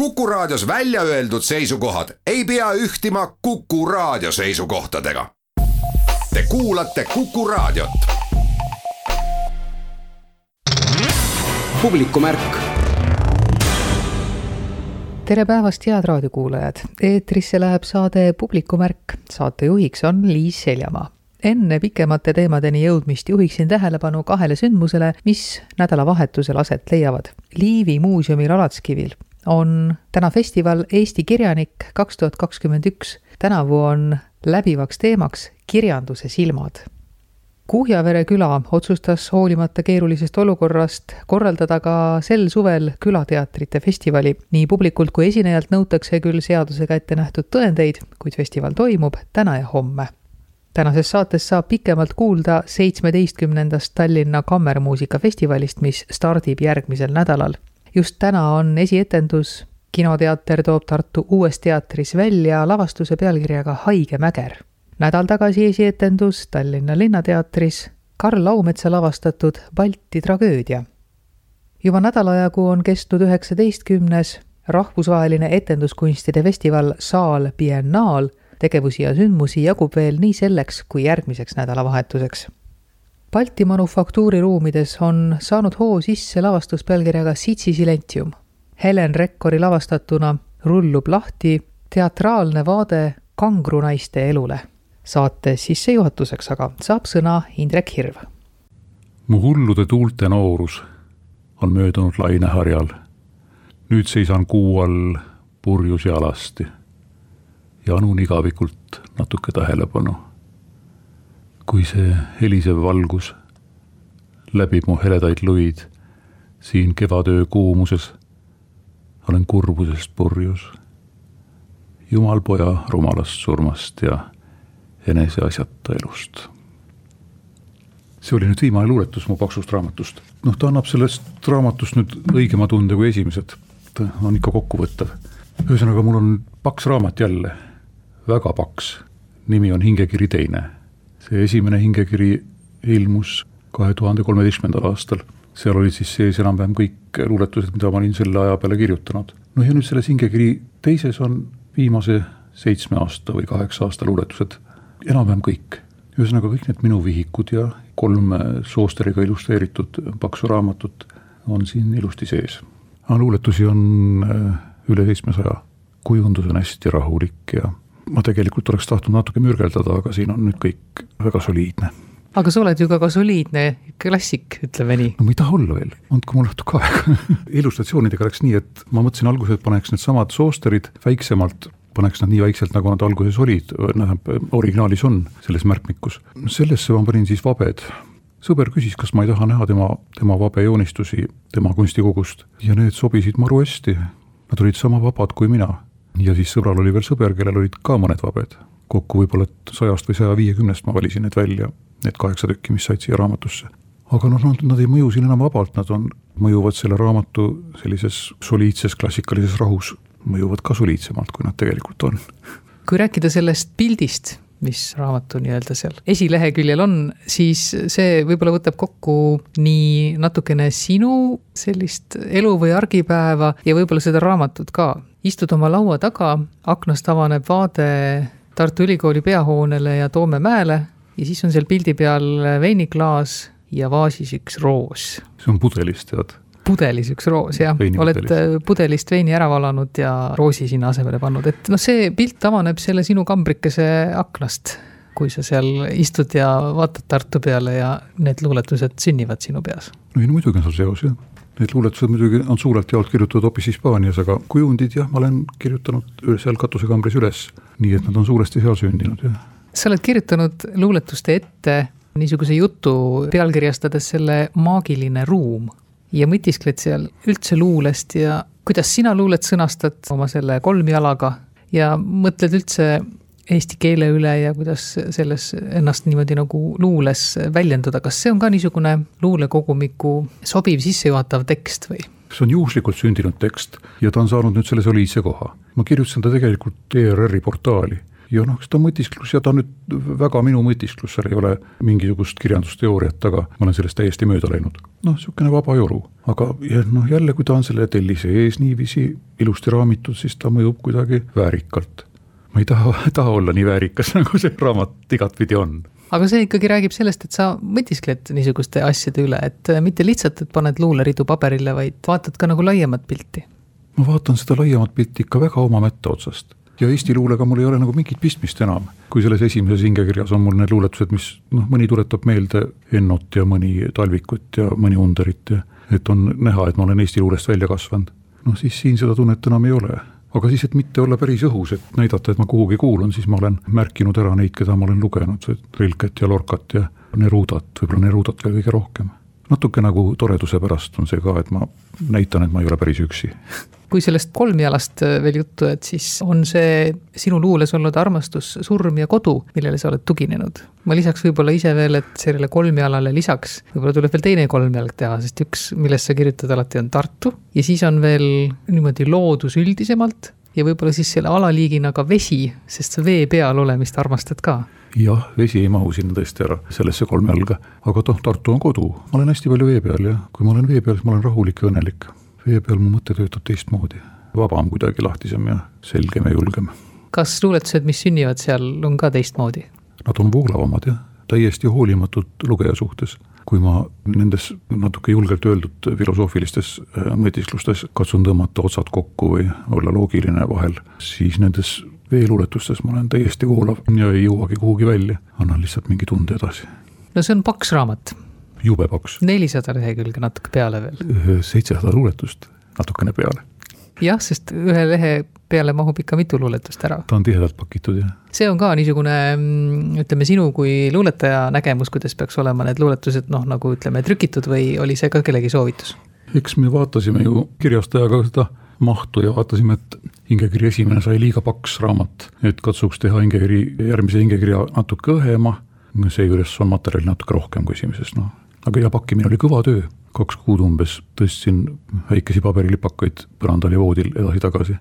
Kuku Raadios välja öeldud seisukohad ei pea ühtima Kuku Raadio seisukohtadega. Te kuulate Kuku Raadiot. publikumärk tere päevast, head raadiokuulajad! eetrisse läheb saade Publikumärk. saatejuhiks on Liis Seljamaa. enne pikemate teemadeni jõudmist juhiksin tähelepanu kahele sündmusele, mis nädalavahetusel aset leiavad. Liivi muuseumil Alatskivil on täna festival Eesti kirjanik kaks tuhat kakskümmend üks. tänavu on läbivaks teemaks kirjanduse silmad. Kuhjavere küla otsustas hoolimata keerulisest olukorrast korraldada ka sel suvel külateatrite festivali. nii publikult kui esinejalt nõutakse küll seadusega ette nähtud tõendeid, kuid festival toimub täna ja homme tänases saates saab pikemalt kuulda seitsmeteistkümnendast Tallinna Kammermuusikafestivalist, mis stardib järgmisel nädalal just täna on esietendus, kinoteater toob Tartu Uues Teatris välja lavastuse pealkirjaga Haige mäger. nädal tagasi esietendus Tallinna Linnateatris Karl Laumetsa lavastatud Balti tragöödia. juba nädala jagu on kestnud üheksateistkümnes rahvusvaheline etenduskunstide festival Saal Biennaal, tegevusi ja sündmusi jagub veel nii selleks kui järgmiseks nädalavahetuseks Balti Manufaktuuri ruumides on saanud hoo sisse lavastus pealkirjaga Sitsi Silentium. Helen Rekkori lavastatuna rullub lahti teatraalne vaade kangrunaiste elule. saate sissejuhatuseks aga saab sõna Indrek Hirv. mu hullude tuulte noorus on möödunud laineharjal. nüüd seisan kuu all purjus ja alasti ja anun igavikult natuke tähelepanu kui see helisev valgus läbib mu heledaid luid siin kevadöö kuumuses, olen kurbusest purjus. jumal poja rumalast surmast ja eneseasjata elust. see oli nüüd viimane luuletus mu paksust raamatust. noh, ta annab sellest raamatust nüüd õigema tunde kui esimesed, ta on ikka kokkuvõttev. ühesõnaga, mul on paks raamat jälle, väga paks, nimi on Hingekiri teine see esimene hingekiri ilmus kahe tuhande kolmeteistkümnendal aastal. seal olid siis sees enam-vähem kõik luuletused, mida ma olin selle aja peale kirjutanud. noh ja nüüd selles hingekiri teises on viimase seitsme aasta või kaheksa aasta luuletused, enam-vähem kõik. ühesõnaga kõik need minu vihikud ja kolm soosteriga illustreeritud paksu raamatut on siin ilusti sees. aga luuletusi on äh, üle seitsmesaja, kujundus on hästi rahulik ja ma tegelikult oleks tahtnud natuke mürgeldada, aga siin on nüüd kõik väga soliidne. aga sa oled ju ka, ka soliidne klassik, ütleme nii. no ma ei taha olla veel, andke mulle natuke aega illustratsioonidega läks nii, et ma mõtlesin alguses, et paneks needsamad soosterid väiksemalt paneks nad nii väikselt, nagu nad alguses olid, tähendab originaalis on selles märkmikus. sellesse ma panin siis vabed. sõber küsis, kas ma ei taha näha tema, tema vabejoonistusi tema kunstikogust ja need sobisid maru hästi. Nad olid sama vabad kui mina ja siis sõbral oli veel sõber, kellel olid ka mõned vabed. kokku võib-olla et sajast või saja viiekümnest ma valisin need välja, need kaheksa tükki, mis said siia raamatusse. aga noh, nad, nad ei mõju siin enam vabalt, nad on, mõjuvad selle raamatu sellises soliidses klassikalises rahus, mõjuvad ka soliidsemalt, kui nad tegelikult on. kui rääkida sellest pildist, mis raamatu nii-öelda seal esileheküljel on, siis see võib-olla võtab kokku nii natukene sinu sellist elu või argipäeva ja võib-olla seda raamatut ka istud oma laua taga, aknast avaneb vaade Tartu Ülikooli peahoonele ja Toomemäele ja siis on seal pildi peal veiniklaas ja vaasis üks roos. see on pudelist, tead? pudelis üks roos, jah. oled pudelist veini ära valanud ja roosi sinna asemele pannud, et noh, see pilt avaneb selle sinu kambrikese aknast, kui sa seal istud ja vaatad Tartu peale ja need luuletused sünnivad sinu peas. ei no muidugi on seal seos, jah Need luuletused muidugi on suurelt jaolt kirjutatud hoopis Hispaanias, aga kujundid jah, ma olen kirjutanud seal katusekambris üles, nii et nad on suuresti seal sündinud, jah. sa oled kirjutanud luuletuste ette niisuguse jutu, pealkirjastades selle maagiline ruum ja mõtiskled seal üldse luulest ja kuidas sina luulet sõnastad oma selle kolmjalaga ja mõtled üldse eesti keele üle ja kuidas selles ennast niimoodi nagu luules väljendada, kas see on ka niisugune luulekogumiku sobiv sissejuhatav tekst või? see on juhuslikult sündinud tekst ja ta on saanud nüüd selle soliidse koha. ma kirjutasin ta tegelikult ERR-i portaali ja noh, ta mõtisklus ja ta nüüd väga minu mõtisklus, seal ei ole mingisugust kirjandusteooriat taga, ma olen sellest täiesti mööda läinud. noh, niisugune vaba joru, aga noh, jälle, kui ta on selle tellise ees niiviisi ilusti raamitud, siis ta mõjub kuidagi väärikalt. Ma ei taha, taha olla nii väärikas, nagu see raamat igatpidi on aga see ikkagi räägib sellest, et sa mõtiskled niisuguste asjade üle, et mitte lihtsalt, et paned luuleridu paberile, vaid vaatad ka nagu laiemat pilti. ma vaatan seda laiemat pilti ikka väga oma mätta otsast ja Eesti luulega mul ei ole nagu mingit pistmist enam. kui selles esimeses hingekirjas on mul need luuletused, mis noh, mõni tuletab meelde Ennot ja mõni Talvikut ja mõni Underit ja et on näha, et ma olen Eesti luulest välja kasvanud. noh, siis siin seda tunnet enam ei ole. Aga siis, et mitte olla päris õhus, et näidata, et ma kuhugi kuulun, siis ma olen märkinud ära neid, keda ma olen lugenud, Rilket ja Lorcat ja Nerudat, võib-olla Nerudat veel kõige rohkem. Natuke nagu toreduse pärast on see ka, et ma näitan, et ma ei ole päris üksi kui sellest kolmjalast äh, veel juttu, et siis on see sinu luules olnud armastus, surm ja kodu, millele sa oled tuginenud. ma lisaks võib-olla ise veel, et sellele kolmjalale lisaks võib-olla tuleb veel teine kolmjalg teha, sest üks, millest sa kirjutad alati, on Tartu ja siis on veel niimoodi loodus üldisemalt ja võib-olla siis selle alaliigina ka vesi, sest sa vee peal olemist armastad ka jah, vesi ei mahu sinna tõesti ära, sellesse kolme jalga, aga noh, Tartu on kodu, ma olen hästi palju vee peal ja kui ma olen vee peal, siis ma olen rahulik ja õnnelik. Vee peal mu mõte töötab teistmoodi, vabam kuidagi, lahtisem ja selgem ja julgem. kas luuletused, mis sünnivad seal, on ka teistmoodi? Nad on voolavamad jah, täiesti hoolimatud lugeja suhtes. kui ma nendes natuke julgelt öeldud filosoofilistes äh, mõtisklustes katsun tõmmata otsad kokku või olla loogiline vahel, siis nendes veeluuletustes ma olen täiesti voolav ja ei jõuagi kuhugi välja, annan lihtsalt mingi tunde edasi. no see on paks raamat. Jube paks. nelisada lehekülge natuke peale veel. seitsesada luuletust, natukene peale. jah, sest ühe lehe peale mahub ikka mitu luuletust ära. ta on tihedalt pakitud, jah. see on ka niisugune, mm, ütleme, sinu kui luuletaja nägemus, kuidas peaks olema need luuletused, noh, nagu ütleme, trükitud või oli see ka kellegi soovitus? eks me vaatasime ju kirjastajaga seda mahtu ja vaatasime, et hingekiri esimene sai liiga paks raamat, et katsuks teha hingekiri, järgmise hingekirja natuke õhema, seejuures on materjali natuke rohkem kui esimeses, noh. Aga ja pakkimine oli kõva töö, kaks kuud umbes tõstsin väikesi paberilipakaid põrandal ja voodil edasi-tagasi.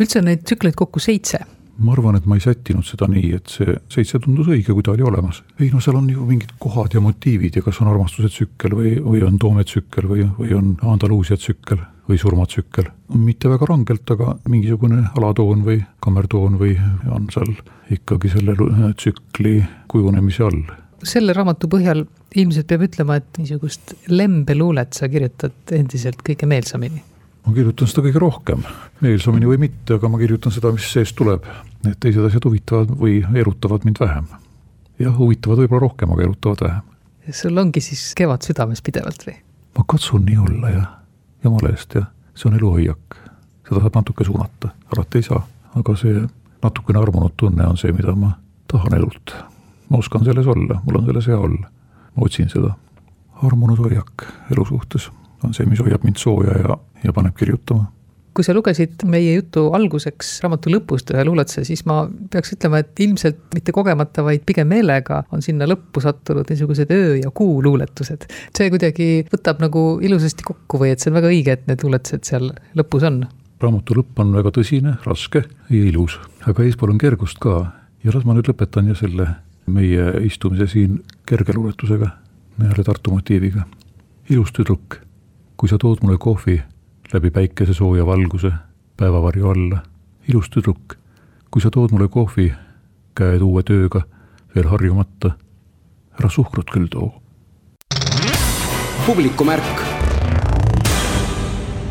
üldse on neid tsükleid kokku seitse ma arvan, et ma ei sättinud seda nii, et see seitse tundus õige, kui ta oli olemas. ei no seal on ju mingid kohad ja motiivid ja kas on armastuse tsükkel või, või on Toome tsükkel või, või on Andaluusia tsükkel või surmatsükkel. mitte väga rangelt, aga mingisugune alatoon või kammertoon või on seal ikkagi selle tsükli kujunemise all. Selle raamatu põhjal ilmselt peab ütlema, et niisugust lembeluulet sa kirjutad endiselt kõige meelsamini ma kirjutan seda kõige rohkem, meelsamini või mitte, aga ma kirjutan seda, mis seest tuleb. Need teised asjad huvitavad või erutavad mind vähem. jah, huvitavad võib-olla rohkem, aga erutavad vähem. sul ongi siis kevad südames pidevalt või? ma katsun nii olla jah, jumala eest jah, see on eluhoiak. seda saab natuke suunata, alati ei saa, aga see natukene armunud tunne on see, mida ma tahan elult. Ma oskan selles olla, mul on selles hea olla. ma otsin seda. armunud hoiak elu suhtes on see, mis hoiab mind sooja ja, ja paneb kirjutama kui sa lugesid meie jutu alguseks raamatu lõpust ühe luuletuse, siis ma peaks ütlema, et ilmselt mitte kogemata, vaid pigem meelega on sinna lõppu sattunud niisugused öö ja kuu luuletused. see kuidagi võtab nagu ilusasti kokku või et see on väga õige, et need luuletused seal lõpus on? raamatu lõpp on väga tõsine, raske ja ilus, aga eespool on kergust ka ja las ma nüüd lõpetan ja selle meie istumise siin kerge luuletusega, jälle Tartu motiiviga. ilus tüdruk kui sa tood mulle kohvi läbi päikesesooja valguse päevavarju alla, ilus tüdruk, kui sa tood mulle kohvi, käed uue tööga veel harjumata, ära suhkrut küll too. publikumärk.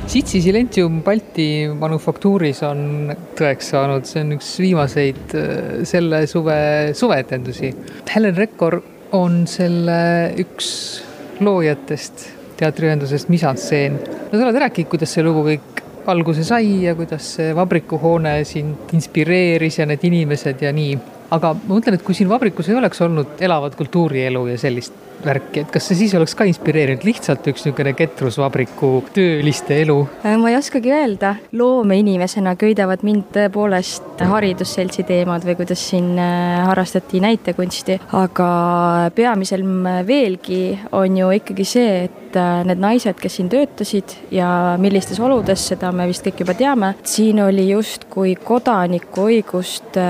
Sitsi Silentium Balti Manufaktuuris on tõeks saanud, see on üks viimaseid äh, selle suve suveetendusi. Helen Rekkor on selle üks loojatest teatriühendusest Misanseen. no sa oled rääkinud, kuidas see lugu kõik alguse sai ja kuidas see vabrikuhoone sind inspireeris ja need inimesed ja nii. aga ma mõtlen, et kui siin vabrikus ei oleks olnud elavat kultuurielu ja sellist, värki, et kas see siis oleks ka inspireerinud lihtsalt üks niisugune ketrusvabriku tööliste elu? Äh, ma ei oskagi öelda, loomeinimesena köidavad mind tõepoolest haridusseltsi teemad või kuidas siin äh, harrastati näitekunsti, aga peamisel veelgi on ju ikkagi see, et äh, need naised, kes siin töötasid ja millistes oludes, seda me vist kõik juba teame, siin oli justkui kodanikuõiguste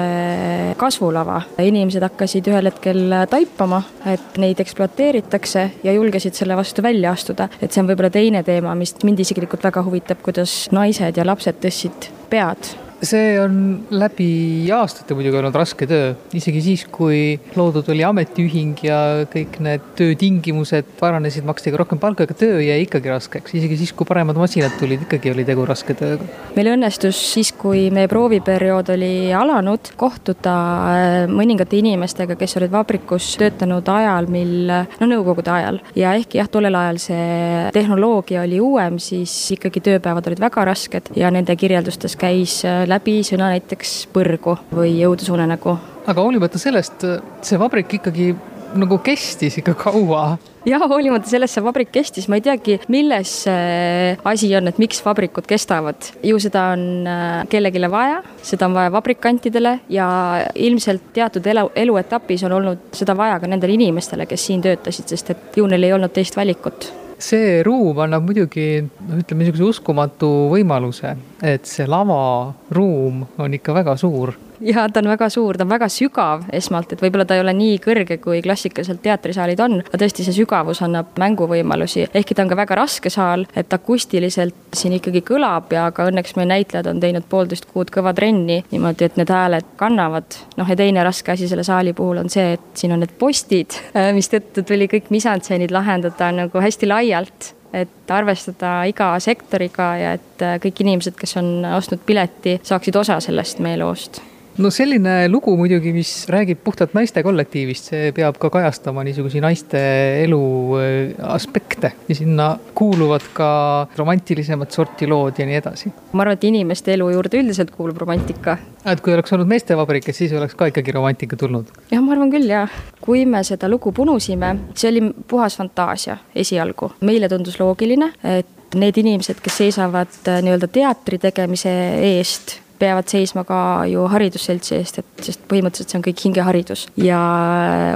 kasvulava. inimesed hakkasid ühel hetkel taipama, et neid ekspluateeritakse ja julgesid selle vastu välja astuda. et see on võib-olla teine teema, mis mind isiklikult väga huvitab, kuidas naised ja lapsed tõstsid pead see on läbi aastate muidugi olnud raske töö, isegi siis, kui loodud oli ametiühing ja kõik need töötingimused paranesid, maksti ka rohkem palka, aga töö jäi ikkagi raskeks, isegi siis, kui paremad masinad tulid, ikkagi oli tegu raske tööga. meil õnnestus siis, kui meie prooviperiood oli alanud, kohtuda äh, mõningate inimestega, kes olid vabrikus töötanud ajal, mil, no nõukogude ajal. Ja ehkki jah, tollel ajal see tehnoloogia oli uuem, siis ikkagi tööpäevad olid väga rasked ja nende kirjeldustes käis äh, läbi sõna näiteks põrgu või jõudusunenägu. aga hoolimata sellest, see vabrik ikkagi nagu kestis ikka kaua. jah, hoolimata sellest see vabrik kestis, ma ei teagi, milles see asi on, et miks vabrikud kestavad. ju seda on äh, kellelegi vaja, seda on vaja vabrikantidele ja ilmselt teatud elu, eluetapis on olnud seda vaja ka nendele inimestele, kes siin töötasid, sest et ju neil ei olnud teist valikut see ruum annab muidugi noh, ütleme niisuguse uskumatu võimaluse, et see lavaruum on ikka väga suur ja ta on väga suur, ta on väga sügav esmalt, et võib-olla ta ei ole nii kõrge, kui klassikaliselt teatrisaalid on, aga tõesti, see sügavus annab mänguvõimalusi, ehkki ta on ka väga raske saal, et akustiliselt siin ikkagi kõlab ja ka õnneks meie näitlejad on teinud poolteist kuud kõva trenni niimoodi, et need hääled kannavad. noh, ja teine raske asi selle saali puhul on see, et siin on need postid, mistõttu tuli kõik misantseenid lahendada nagu hästi laialt et arvestada iga sektoriga ja et kõik inimesed, kes on ostnud pileti, saaksid osa sellest meie loost no selline lugu muidugi, mis räägib puhtalt naiste kollektiivist, see peab ka kajastama niisuguseid naiste elu äh, aspekte ja sinna kuuluvad ka romantilisemat sorti lood ja nii edasi. ma arvan, et inimeste elu juurde üldiselt kuulub romantika. et kui oleks olnud meestevabrik, et siis oleks ka ikkagi romantika tulnud? jah, ma arvan küll, jah. kui me seda lugu punusime, see oli puhas fantaasia esialgu. meile tundus loogiline, et need inimesed, kes seisavad äh, nii-öelda teatri tegemise eest peavad seisma ka ju haridusseltsi eest, et sest põhimõtteliselt see on kõik hingeharidus. ja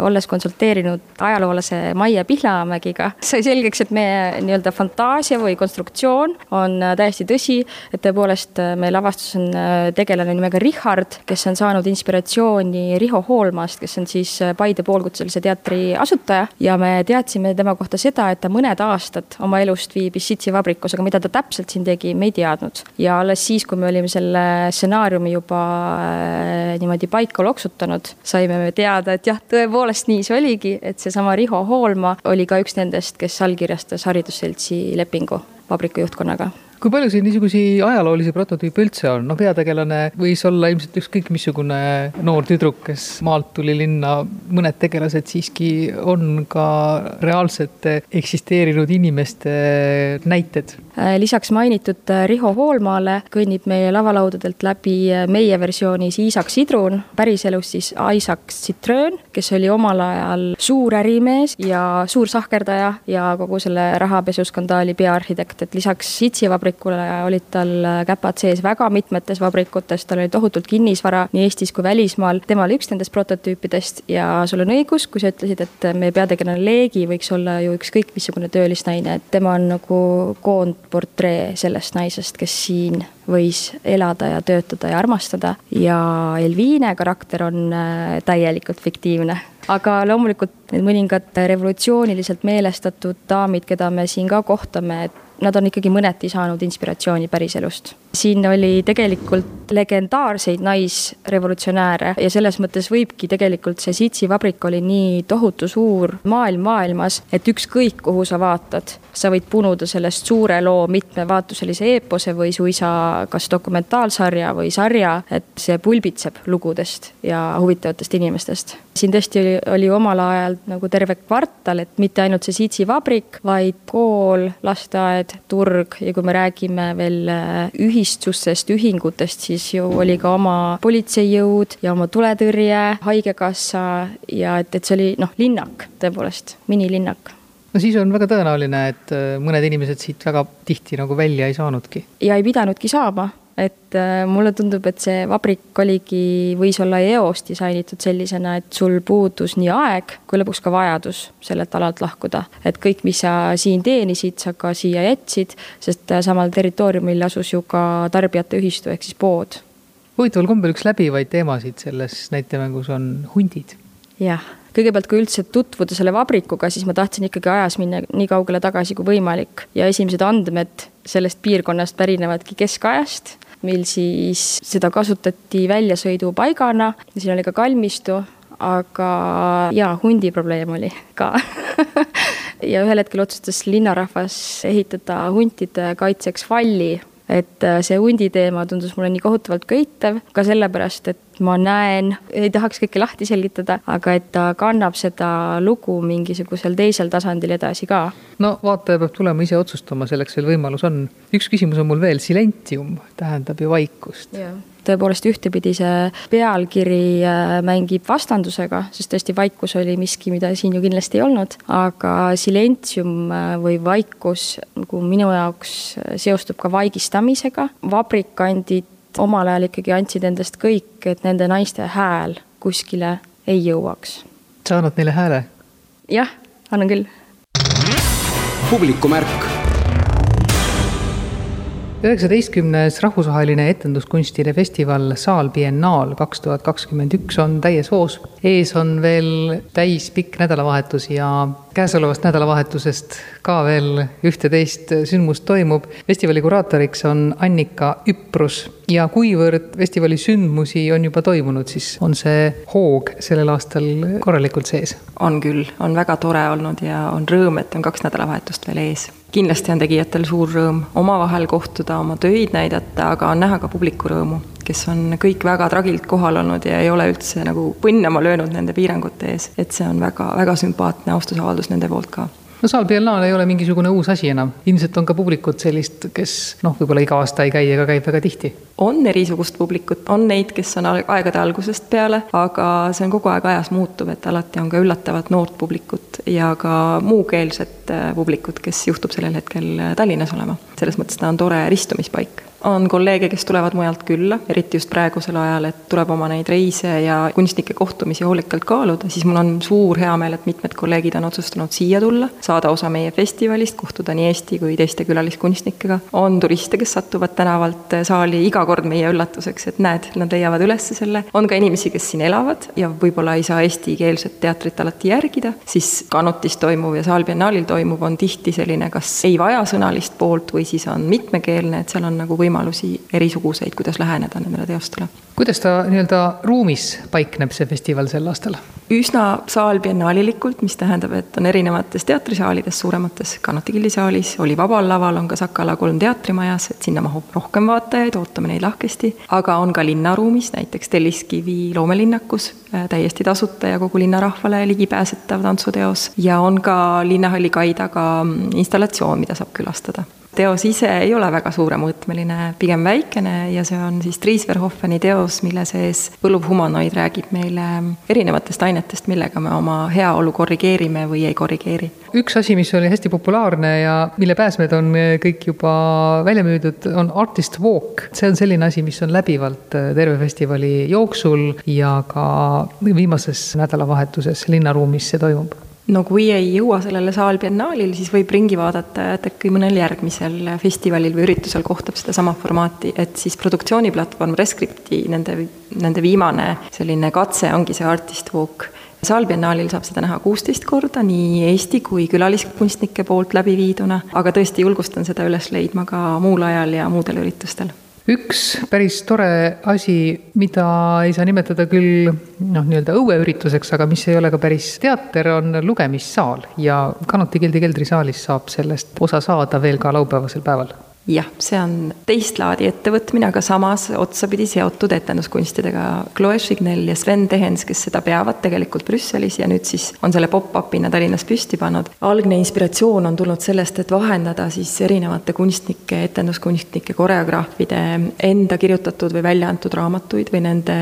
olles konsulteerinud ajaloolase Maie Pihlamägiga, sai selgeks, et meie nii-öelda fantaasia või konstruktsioon on täiesti tõsi, et tõepoolest meie lavastus on tegelane nimega Richard, kes on saanud inspiratsiooni Riho Hoolmast, kes on siis Paide poolkutselise teatri asutaja ja me teadsime tema kohta seda, et ta mõned aastad oma elust viibis Sitsi vabrikus, aga mida ta täpselt siin tegi, me ei teadnud. ja alles siis, kui me olime selle stsenaariumi juba äh, niimoodi paika loksutanud, saime me teada, et jah, tõepoolest nii see oligi, et seesama Riho Hoolma oli ka üks nendest, kes allkirjastas haridusseltsi lepingu vabriku juhtkonnaga kui palju siin niisuguseid ajaloolisi prototüüpe üldse on, no peategelane võis olla ilmselt ükskõik missugune noor tüdruk, kes maalt tuli linna, mõned tegelased siiski on ka reaalsete eksisteerinud inimeste näited. Äh, lisaks mainitud äh, Riho Hoolmaale kõnnib meie lavalaudadelt läbi äh, meie versioonis Iisak Sidrun, päriselus siis Isaac Citroen, kes oli omal ajal suur ärimees ja suur sahkerdaja ja kogu selle rahapesuskandaali peaarhitekt, et lisaks Sitsi vabrik vabrikule olid tal käpad sees väga mitmetes vabrikutes, tal oli tohutult kinnisvara nii Eestis kui välismaal. tema oli üks nendest prototüüpidest ja sul on õigus, kui sa ütlesid, et meie peategelane Leegi võiks olla ju ükskõik missugune töölisnaine, et tema on nagu koondportree sellest naisest, kes siin võis elada ja töötada ja armastada ja Elviine karakter on äh, täielikult fiktiivne aga loomulikult need mõningad revolutsiooniliselt meelestatud daamid, keda me siin ka kohtame, et nad on ikkagi mõneti saanud inspiratsiooni päriselust. siin oli tegelikult legendaarseid naisrevolutsionääre ja selles mõttes võibki tegelikult see Sitsi vabrik oli nii tohutu suur maailm maailmas, et ükskõik kuhu sa vaatad, sa võid punuda sellest suure loo mitmevaatuselise eepose või suisa kas dokumentaalsarja või sarja, et see pulbitseb lugudest ja huvitavatest inimestest. siin tõesti oli, oli omal ajal nagu terve kvartal, et mitte ainult see Sitsi vabrik, vaid kool, lasteaed, turg ja kui me räägime veel äh, ühistustest, ühingutest, siis ju oli ka oma politseijõud ja oma tuletõrje, haigekassa ja et, et see oli noh, linnak tõepoolest, minilinnak no siis on väga tõenäoline, et äh, mõned inimesed siit väga tihti nagu välja ei saanudki. ja ei pidanudki saama, et äh, mulle tundub, et see vabrik oligi, võis olla eost disainitud sellisena, et sul puudus nii aeg kui lõpuks ka vajadus sellelt alalt lahkuda. et kõik, mis sa siin teenisid, sa ka siia jätsid, sest äh, samal territooriumil asus ju ka tarbijate ühistu ehk siis pood. huvitaval kombel üks läbivaid teemasid selles näitemängus on hundid. jah kõigepealt, kui üldse tutvuda selle vabrikuga, siis ma tahtsin ikkagi ajas minna nii kaugele tagasi kui võimalik. Ja esimesed andmed sellest piirkonnast pärinevadki keskajast, mil siis seda kasutati väljasõidupaigana. Ja siin oli ka kalmistu, aga jaa, hundi probleem oli ka. Ja ühel hetkel otsustas linnarahvas ehitada huntide kaitseks valli et äh, see hundi teema tundus mulle nii kohutavalt köitev, ka sellepärast, et ma näen, ei tahaks kõike lahti selgitada, aga et ta kannab seda lugu mingisugusel teisel tasandil edasi ka. no vaataja peab tulema ise otsustama, selleks veel võimalus on. üks küsimus on mul veel, silentium tähendab ju vaikust tõepoolest ühtepidi see pealkiri äh, mängib vastandusega, sest tõesti vaikus oli miski, mida siin ju kindlasti ei olnud, aga silentsium äh, või vaikus nagu minu jaoks äh, seostub ka vaigistamisega. vabrikandid omal ajal ikkagi andsid endast kõik, et nende naiste hääl kuskile ei jõuaks. sa annad neile hääle? jah, annan küll. publikumärk üheksateistkümnes rahvusvaheline etenduskunstide festival Saal Biennaal kaks tuhat kakskümmend üks on täies hoos. ees on veel täispikk nädalavahetus ja käesolevast nädalavahetusest ka veel ühte-teist sündmust toimub. festivali kuraatoriks on Annika Üprus ja kuivõrd festivali sündmusi on juba toimunud, siis on see hoog sellel aastal korralikult sees? on küll, on väga tore olnud ja on rõõm, et on kaks nädalavahetust veel ees kindlasti on tegijatel suur rõõm omavahel kohtuda, oma töid näidata, aga on näha ka publiku rõõmu, kes on kõik väga tragilt kohal olnud ja ei ole üldse nagu põnnama löönud nende piirangute ees. et see on väga, väga sümpaatne austusavaldus nende poolt ka no Saal Biennaal ei ole mingisugune uus asi enam, ilmselt on ka publikut sellist, kes noh, võib-olla iga aasta ei käi, aga käib väga tihti. on erisugust publikut, on neid, kes on aegade algusest peale, aga see on kogu aeg ajas muutuv, et alati on ka üllatavat noort publikut ja ka muukeelset äh, publikut, kes juhtub sellel hetkel äh, Tallinnas olema. Selles mõttes ta on tore ristumispaik on kolleege, kes tulevad mujalt külla, eriti just praegusel ajal, et tuleb oma neid reise ja kunstnike kohtumisi hoolikalt kaaluda, siis mul on suur heameel, et mitmed kolleegid on otsustanud siia tulla, saada osa meie festivalist, kohtuda nii Eesti kui teiste külaliskunstnikega. on turiste, kes satuvad tänavalt saali iga kord meie üllatuseks, et näed, nad leiavad üles selle. on ka inimesi, kes siin elavad ja võib-olla ei saa eestikeelset teatrit alati järgida, siis Kanutis toimuv ja Saal Biennaalil toimuv on tihti selline, kas ei vaja sõnalist poolt või siis on mitmekeelne, et seal on nagu võimalusi erisuguseid, kuidas läheneda nendele teostele. kuidas ta nii-öelda ruumis paikneb, see festival sel aastal? üsna saalbiennaalilikult, mis tähendab, et on erinevates teatrisaalides, suuremates, Kannati saalis, oli Vabal laval, on ka Sakala kolm teatrimajas, et sinna mahub rohkem vaatajaid, ootame neid lahkesti. aga on ka linnaruumis, näiteks Telliskivi loomelinnakus, äh, täiesti tasuta ja kogu linnarahvale ligipääsetav tantsuteos ja on ka linnahalli kai taga mm, installatsioon, mida saab külastada teos ise ei ole väga suuremõõtmeline, pigem väikene ja see on siis Dries Verhoffeni teos, mille sees võluv humanoid räägib meile erinevatest ainetest, millega me oma heaolu korrigeerime või ei korrigeeri. üks asi, mis oli hästi populaarne ja mille pääsmed on kõik juba välja müüdud, on Artist Walk. see on selline asi, mis on läbivalt terve festivali jooksul ja ka viimases nädalavahetuses linnaruumis see toimub no kui ei jõua sellele saalbiennaalil, siis võib ringi vaadata, et äkki mõnel järgmisel festivalil või üritusel kohtab sedasama formaati, et siis produktsiooniplatvorm Rescripti, nende, nende viimane selline katse ongi see Artist Walk. saalbiennaalil saab seda näha kuusteist korda nii Eesti kui külaliskunstnike poolt läbi viiduna, aga tõesti julgustan seda üles leidma ka muul ajal ja muudel üritustel üks päris tore asi, mida ei saa nimetada küll noh, nii-öelda õueürituseks, aga mis ei ole ka päris teater, on lugemissaal. Ja Kanuti Gildi keldrisaalis saab sellest osa saada veel ka laupäevasel päeval jah, see on teist laadi ettevõtmine, aga samas otsapidi seotud etenduskunstidega. Chloe Chignell ja Sven Tehens, kes seda peavad tegelikult Brüsselis ja nüüd siis on selle pop-up'ina Tallinnas püsti pannud. algne inspiratsioon on tulnud sellest, et vahendada siis erinevate kunstnike, etenduskunstnike, koreograafide enda kirjutatud või välja antud raamatuid või nende,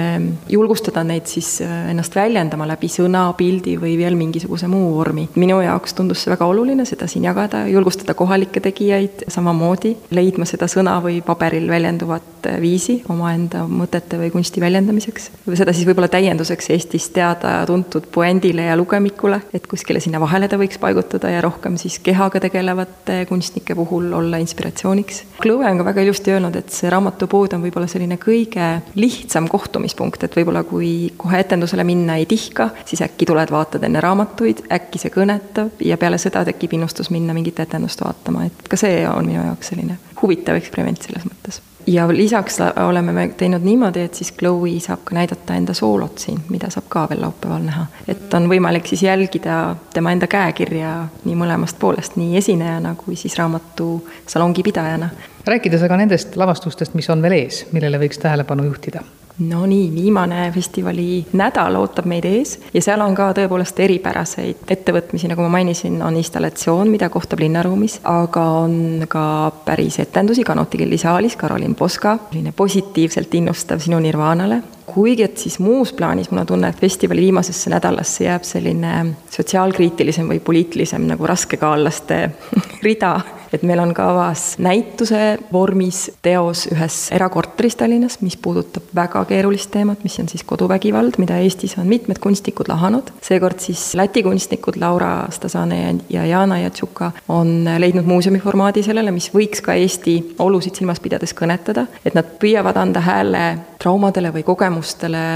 julgustada neid siis äh, ennast väljendama läbi sõna, pildi või veel mingisuguse muu vormi. minu jaoks tundus see väga oluline, seda siin jagada, julgustada kohalikke tegijaid samamoodi leidma seda sõna või paberil väljenduvat viisi omaenda mõtete või kunsti väljendamiseks. seda siis võib-olla täienduseks Eestis teada-tuntud puändile ja lugemikule, et kuskile sinna vahele ta võiks paigutada ja rohkem siis kehaga tegelevate kunstnike puhul olla inspiratsiooniks. Chloe on ka väga ilusti öelnud, et see raamatupood on võib-olla selline kõige lihtsam kohtumispunkt, et võib-olla kui kohe etendusele minna ei tihka, siis äkki tuled, vaatad enne raamatuid, äkki see kõnetab ja peale seda tekib innustus minna mingit etendust vaatama, et ka see on minu jaoks selline huvitav eksperiment selles mõttes. ja lisaks oleme me teinud niimoodi, et siis Chloe saab ka näidata enda soolot siin, mida saab ka veel laupäeval näha. et on võimalik siis jälgida tema enda käekirja nii mõlemast poolest, nii esinejana kui siis raamatu salongi pidajana. rääkides aga nendest lavastustest, mis on veel ees, millele võiks tähelepanu juhtida no nii, viimane festivali nädal ootab meid ees ja seal on ka tõepoolest eripäraseid ettevõtmisi, nagu ma mainisin, on installatsioon, mida kohtab linnaruumis, aga on ka päris etendusi Kanuti killisaalis, Karolin Poska, selline positiivselt innustav Sinu nirvaanale kuigi et siis muus plaanis mul on tunne, et festivali viimasesse nädalasse jääb selline sotsiaalkriitilisem või poliitilisem nagu raskekaallaste rida et meil on kavas näituse vormis teos ühes erakorteris Tallinnas, mis puudutab väga keerulist teemat, mis on siis koduvägivald, mida Eestis on mitmed kunstnikud lahanud. seekord siis Läti kunstnikud Laura Stasane ja Jana Jatšuka on leidnud muuseumi formaadi sellele, mis võiks ka Eesti olusid silmas pidades kõnetada, et nad püüavad anda hääle traumadele või kogemustele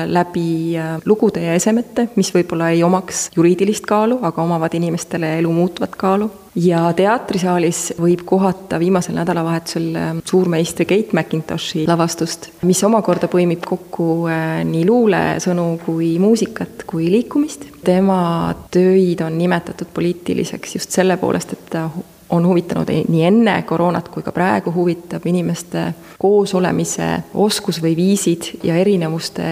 läbi äh, lugude ja esemete, mis võib-olla ei omaks juriidilist kaalu, aga omavad inimestele elu muutvat kaalu ja teatrisaalis võib kohata viimasel nädalavahetusel äh, suurmeistri Kate McIntoshi lavastust, mis omakorda põimib kokku äh, nii luulesõnu kui muusikat kui liikumist. tema töid on nimetatud poliitiliseks just selle poolest, et ta on huvitanud nii enne koroonat kui ka praegu huvitab inimeste koosolemise oskus või viisid ja erinevuste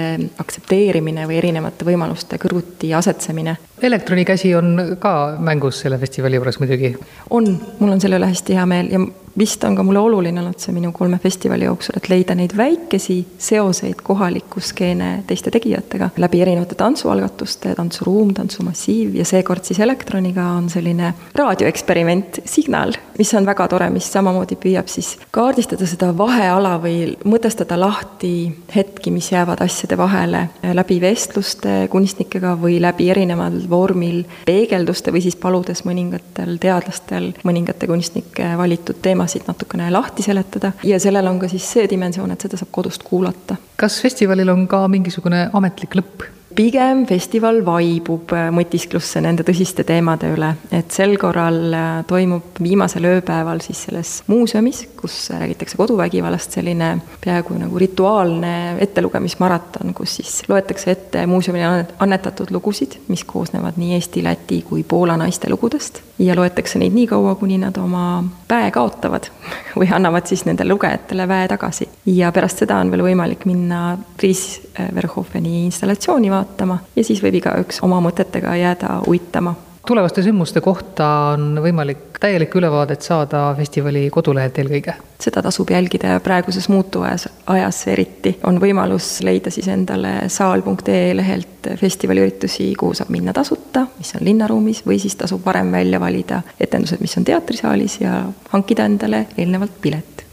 aktsepteerimine või erinevate võimaluste kõrvuti asetsemine. elektronikäsi on ka mängus selle festivali juures muidugi? on, mul on selle üle hästi hea meel ja vist on ka mulle oluline olnud see minu kolme festivali jooksul, et leida neid väikesi seoseid kohaliku skeene teiste tegijatega läbi erinevate tantsualgatuste, tantsuruum, tantsumassiiv ja seekord siis Elektroniga on selline raadioeksperiment Signal, mis on väga tore, mis samamoodi püüab siis kaardistada seda vaheala või mõtestada lahti hetki, mis jäävad asjade vahele läbi vestluste kunstnikega või läbi erineval vormil peegelduste või siis paludes mõningatel teadlastel mõningate kunstnike valitud teemasid teemasid natukene lahti seletada ja sellel on ka siis see dimensioon, et seda saab kodust kuulata. kas festivalil on ka mingisugune ametlik lõpp? Pigem festival vaibub äh, mõtisklusse nende tõsiste teemade üle, et sel korral äh, toimub viimasel ööpäeval siis selles muuseumis, kus räägitakse koduvägivallast, selline peaaegu nagu rituaalne ettelugemismaraton, kus siis loetakse ette muuseumile annetatud lugusid, mis koosnevad nii Eesti, Läti kui Poola naiste lugudest ja loetakse neid nii kaua, kuni nad oma väe kaotavad või annavad siis nendele lugejatele väe tagasi. ja pärast seda on veel võimalik minna Dries Verhofeni installatsiooni vaatama, vaatama ja siis võib igaüks oma mõtetega jääda uitama tulevaste sündmuste kohta on võimalik täielikku ülevaadet saada festivali kodulehelt eelkõige? seda tasub jälgida ja praeguses muutuvajas ajas eriti on võimalus leida siis endale saal.ee lehelt festivaliüritusi, kuhu saab minna tasuta, mis on linnaruumis, või siis tasub varem välja valida etendused, mis on teatrisaalis ja hankida endale eelnevalt pilet.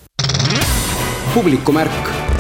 publikumärk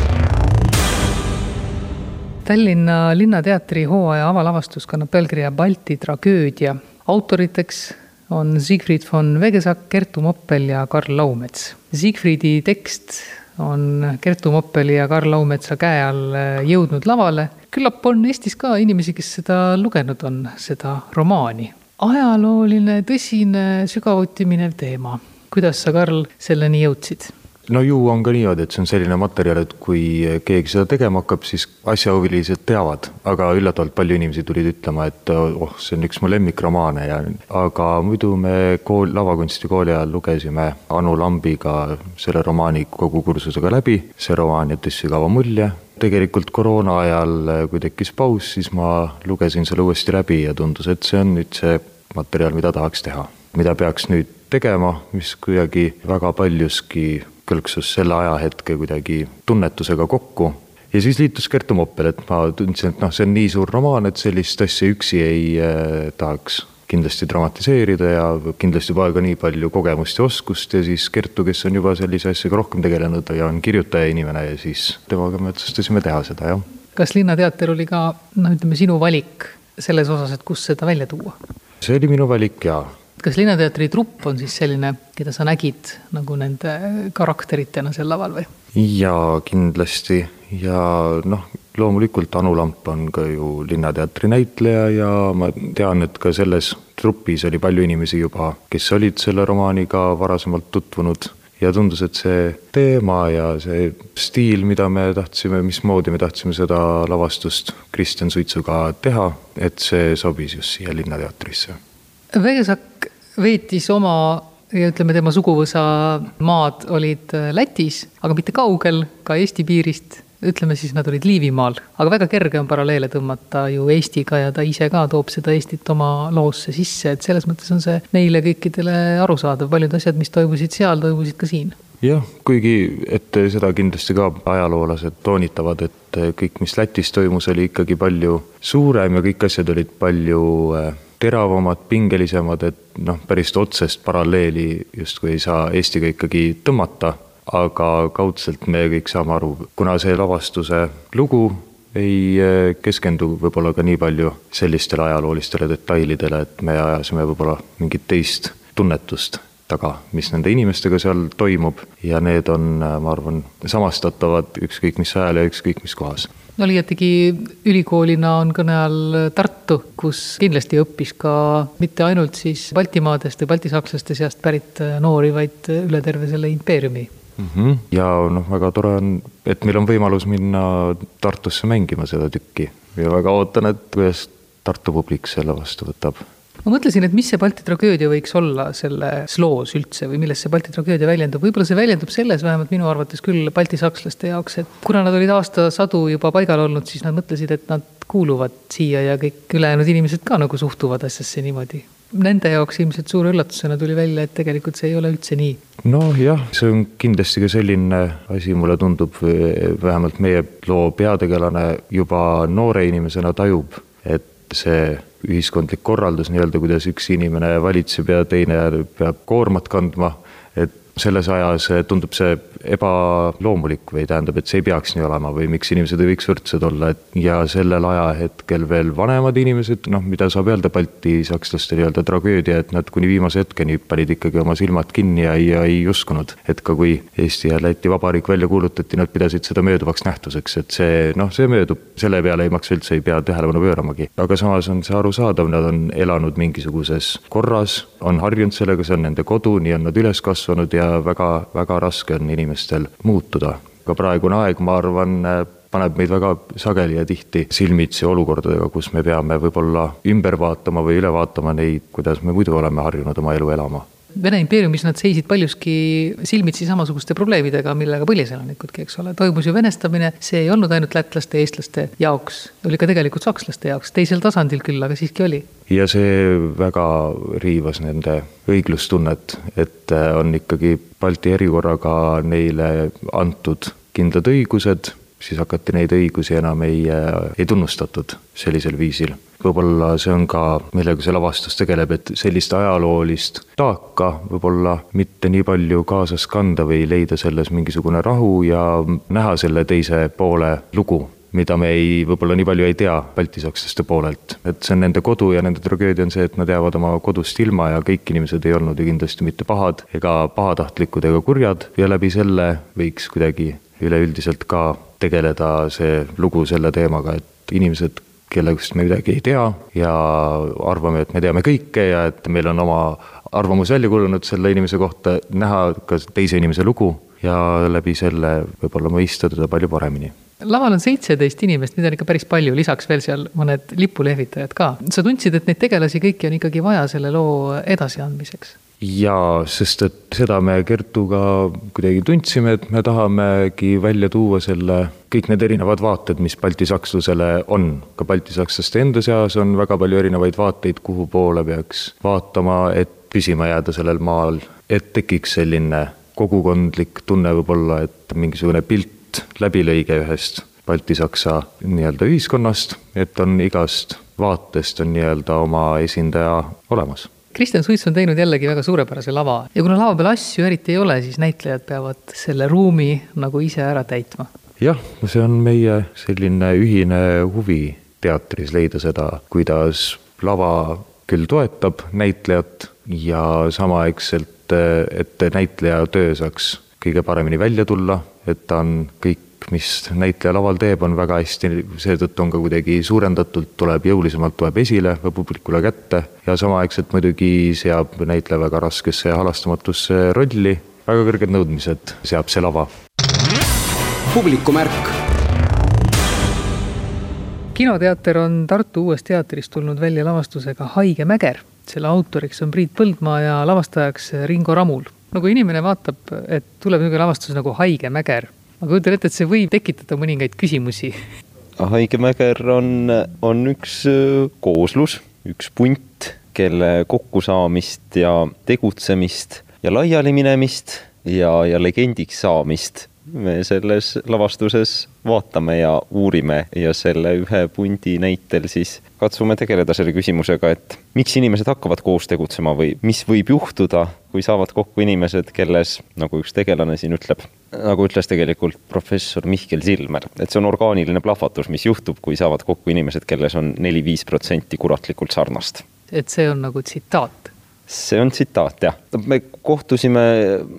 Tallinna Linnateatri hooaja avalavastus kannab pealkirja Balti tragöödia. autoriteks on Siegfried von Vegesack, Kertu Moppel ja Karl Laumets. Siegfriedi tekst on Kertu Moppeli ja Karl Laumetsa käe all jõudnud lavale. küllap on Eestis ka inimesi, kes seda lugenud on, seda romaani. ajalooline, tõsine, sügavuti minev teema. kuidas sa, Karl, selleni jõudsid? No ju on ka niimoodi, et see on selline materjal, et kui keegi seda tegema hakkab, siis asjahuvilised teavad, aga üllatavalt palju inimesi tulid ütlema, et oh, see on üks mu lemmikromaane. Ja aga muidu me kool, lavakunstikooli ajal lugesime Anu Lambiga selle romaani kogu kursusega läbi, see romaan jättis sügava mulje, tegelikult koroona ajal, kui tekkis paus, siis ma lugesin selle uuesti läbi ja tundus, et see on nüüd see materjal, mida tahaks teha, mida peaks nüüd tegema, mis kuidagi väga paljuski kõlksus selle ajahetke kuidagi tunnetusega kokku. ja siis liitus Kertu Moppel, et ma tundsin, et noh, see on nii suur romaan, et sellist asja üksi ei äh, tahaks kindlasti dramatiseerida ja kindlasti vaja ka nii palju kogemust ja oskust ja siis Kertu, kes on juba sellise asjaga rohkem tegelenud ja on kirjutaja inimene ja siis temaga me otsustasime teha seda, jah. kas Linnateater oli ka noh, ütleme sinu valik selles osas, et kust seda välja tuua? see oli minu valik jaa kas Linnateatri trupp on siis selline, keda sa nägid nagu nende karakteritena seal laval või? jaa, kindlasti. Ja noh, loomulikult Anu Lamp on ka ju Linnateatri näitleja ja ma tean, et ka selles trupis oli palju inimesi juba, kes olid selle romaaniga varasemalt tutvunud. Ja tundus, et see teema ja see stiil, mida me tahtsime, mismoodi me tahtsime seda lavastust Kristjan Suitsuga teha, et see sobis just siia Linnateatrisse. Veesak veetis oma ja ütleme, tema suguvõsa maad olid äh, Lätis, aga mitte kaugel, ka Eesti piirist. ütleme siis, nad olid Liivimaal, aga väga kerge on paralleele tõmmata ju Eestiga ja ta ise ka toob seda Eestit oma loosse sisse, et selles mõttes on see meile kõikidele arusaadav, paljud asjad, mis toimusid seal, toimusid ka siin. Jah, kuigi et seda kindlasti ka ajaloolased toonitavad, et kõik, mis Lätis toimus, oli ikkagi palju suurem ja kõik asjad olid palju äh, teravamad, pingelisemad, et noh, päris otsest paralleeli justkui ei saa Eestiga ikkagi tõmmata, aga kaudselt me kõik saame aru, kuna see lavastuse lugu ei eh, keskendu võib-olla ka nii palju sellistele ajaloolistele detailidele, et me ajasime võib-olla mingit teist tunnetust taga, mis nende inimestega seal toimub. Ja need on, ma arvan, samastatavad ükskõik mis ajal ja ükskõik mis kohas no liiatigi ülikoolina on kõne all Tartu, kus kindlasti õppis ka mitte ainult siis Baltimaadest või baltisakslaste seast pärit noori, vaid üle terve selle impeeriumi mm. -hmm. ja noh, väga tore on, et meil on võimalus minna Tartusse mängima seda tükki ja väga ootan, et kuidas Tartu publik selle vastu võtab ma mõtlesin, et mis see Balti tragöödia võiks olla selles loos üldse või milles see Balti tragöödia väljendub, võib-olla see väljendub selles, vähemalt minu arvates küll baltisakslaste jaoks, et kuna nad olid aastasadu juba paigal olnud, siis nad mõtlesid, et nad kuuluvad siia ja kõik ülejäänud inimesed ka nagu suhtuvad asjasse niimoodi. Nende jaoks ilmselt suure üllatusena tuli välja, et tegelikult see ei ole üldse nii. nojah, see on kindlasti ka selline asi, mulle tundub, vähemalt meie loo peategelane juba noore inimesena tajub, et see ühiskondlik korraldus nii-öelda, kuidas üks inimene valitseb ja teine peab koormat kandma, selles ajas tundub see ebaloomulik või tähendab, et see ei peaks nii olema või miks inimesed ei võiks võrdsed olla, et ja sellel ajahetkel veel vanemad inimesed, noh, mida saab öelda baltisakslaste nii-öelda tragöödia, et nad kuni viimase hetkeni panid ikkagi oma silmad kinni ja, ja ei uskunud. et ka kui Eesti ja Läti Vabariik välja kuulutati, nad pidasid seda mööduvaks nähtuseks, et see noh, see möödub, selle peale ei maksa üldse, ei pea tähelepanu pööramagi. aga samas on see arusaadav, nad on elanud mingisuguses korras, on harjunud sellega, see on nende kodu, nii on nad üles kasvanud ja väga-väga raske on inimestel muutuda. ka praegune aeg, ma arvan, paneb meid väga sageli ja tihti silmitsi olukordadega, kus me peame võib-olla ümber vaatama või üle vaatama neid, kuidas me muidu oleme harjunud oma elu elama Vene impeeriumis nad seisid paljuski silmitsi samasuguste probleemidega, millega põliselanikudki, eks ole, toimus ju venestamine, see ei olnud ainult lätlaste, eestlaste jaoks, oli ka tegelikult sakslaste jaoks, teisel tasandil küll, aga siiski oli. ja see väga riivas nende õiglustunnet, et äh, on ikkagi Balti erikorraga neile antud kindlad õigused, siis hakati neid õigusi enam ei, äh, ei tunnustatud sellisel viisil võib-olla see on ka, millega see lavastus tegeleb, et sellist ajaloolist taaka võib-olla mitte nii palju kaasas kanda või leida selles mingisugune rahu ja näha selle teise poole lugu mida me ei, võib-olla nii palju ei tea baltisakslaste poolelt. et see on nende kodu ja nende tragöödia on see, et nad jäävad oma kodust ilma ja kõik inimesed ei olnud ju kindlasti mitte pahad ega pahatahtlikud ega kurjad ja läbi selle võiks kuidagi üleüldiselt ka tegeleda see lugu selle teemaga, et inimesed kellest me midagi ei tea ja arvame, et me teame kõike ja et meil on oma arvamus välja kujunenud selle inimese kohta, näha ka teise inimese lugu ja läbi selle võib-olla mõista teda palju paremini laval on seitseteist inimest, neid on ikka päris palju, lisaks veel seal mõned lipulehvitajad ka. sa tundsid, et neid tegelasi kõiki on ikkagi vaja selle loo edasiandmiseks? Jaa, sest et seda me Kertuga kuidagi tundsime, et me tahamegi välja tuua selle, kõik need erinevad vaated, mis baltisakslasele on. ka baltisakslaste enda seas on väga palju erinevaid vaateid, kuhu poole peaks vaatama, et püsima jääda sellel maal, et tekiks selline kogukondlik tunne võib-olla, et mingisugune pilt, läbilõige ühest baltisaksa nii-öelda ühiskonnast, et on igast vaatest on nii-öelda oma esindaja olemas Kristjan Suits on teinud jällegi väga suurepärase lava ja kuna lava peal asju eriti ei ole, siis näitlejad peavad selle ruumi nagu ise ära täitma. jah, see on meie selline ühine huvi teatris leida seda, kuidas lava küll toetab näitlejat ja samaaegselt, et näitleja töö saaks kõige paremini välja tulla, et ta on kõik mis näitleja laval teeb, on väga hästi, seetõttu on ka kuidagi suurendatult, tuleb jõulisemalt, tuleb esile või publikule kätte ja samaaegselt muidugi seab näitleja väga raskesse ja halastamatusse rolli, väga kõrged nõudmised seab see lava. publikumärk kinoteater on Tartu Uues Teatris tulnud välja lavastusega Haige mäger. selle autoriks on Priit Põldmaa ja lavastajaks Ringo Ramul. no kui inimene vaatab, et tuleb niisugune lavastus nagu Haige mäger, ma kujutan ette, et see võib tekitada mõningaid küsimusi. haigemäger on, on üks äh, kooslus, üks punt, kelle kokkusaamist ja tegutsemist ja laialiminemist ja, ja legendiks saamist me selles lavastuses vaatame ja uurime ja selle ühe pundi näitel siis katsume tegeleda selle küsimusega, et miks inimesed hakkavad koos tegutsema või mis võib juhtuda, kui saavad kokku inimesed, kelles, nagu üks tegelane siin ütleb, nagu ütles tegelikult professor Mihkel Silmer, et see on orgaaniline plahvatus, mis juhtub, kui saavad kokku inimesed, kelles on neli-viis protsenti kuratlikult sarnast. et see on nagu tsitaat see on tsitaat, jah. me kohtusime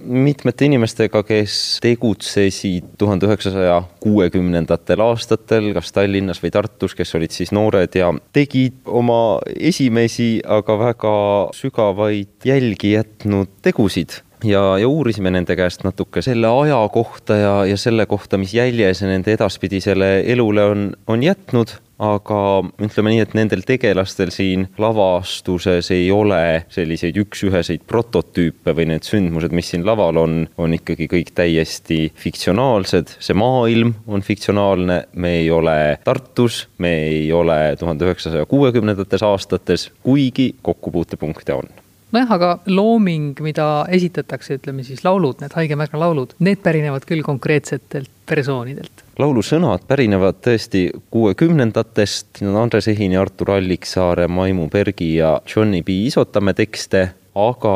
mitmete inimestega, kes tegutsesid tuhande üheksasaja kuuekümnendatel aastatel, kas Tallinnas või Tartus, kes olid siis noored ja tegid oma esimesi, aga väga sügavaid jälgi jätnud tegusid ja, ja uurisime nende käest natuke selle aja kohta ja, ja selle kohta, mis jälje see nende edaspidisele elule on, on jätnud aga ütleme nii, et nendel tegelastel siin lavastuses ei ole selliseid üks-üheseid prototüüpe või need sündmused, mis siin laval on, on ikkagi kõik täiesti fiktsionaalsed. see maailm on fiktsionaalne, me ei ole Tartus, me ei ole tuhande üheksasaja kuuekümnendates aastates, kuigi kokkupuutepunkte on. Nojah, aga looming, mida esitatakse, ütleme siis laulud, need Haige Mägra laulud, need pärinevad küll konkreetsetelt persoonidelt laulusõnad pärinevad tõesti kuuekümnendatest, Andres Ehini, Artur Alliksaare, Maimu Bergi ja Johnny B. Isotamäe tekste, aga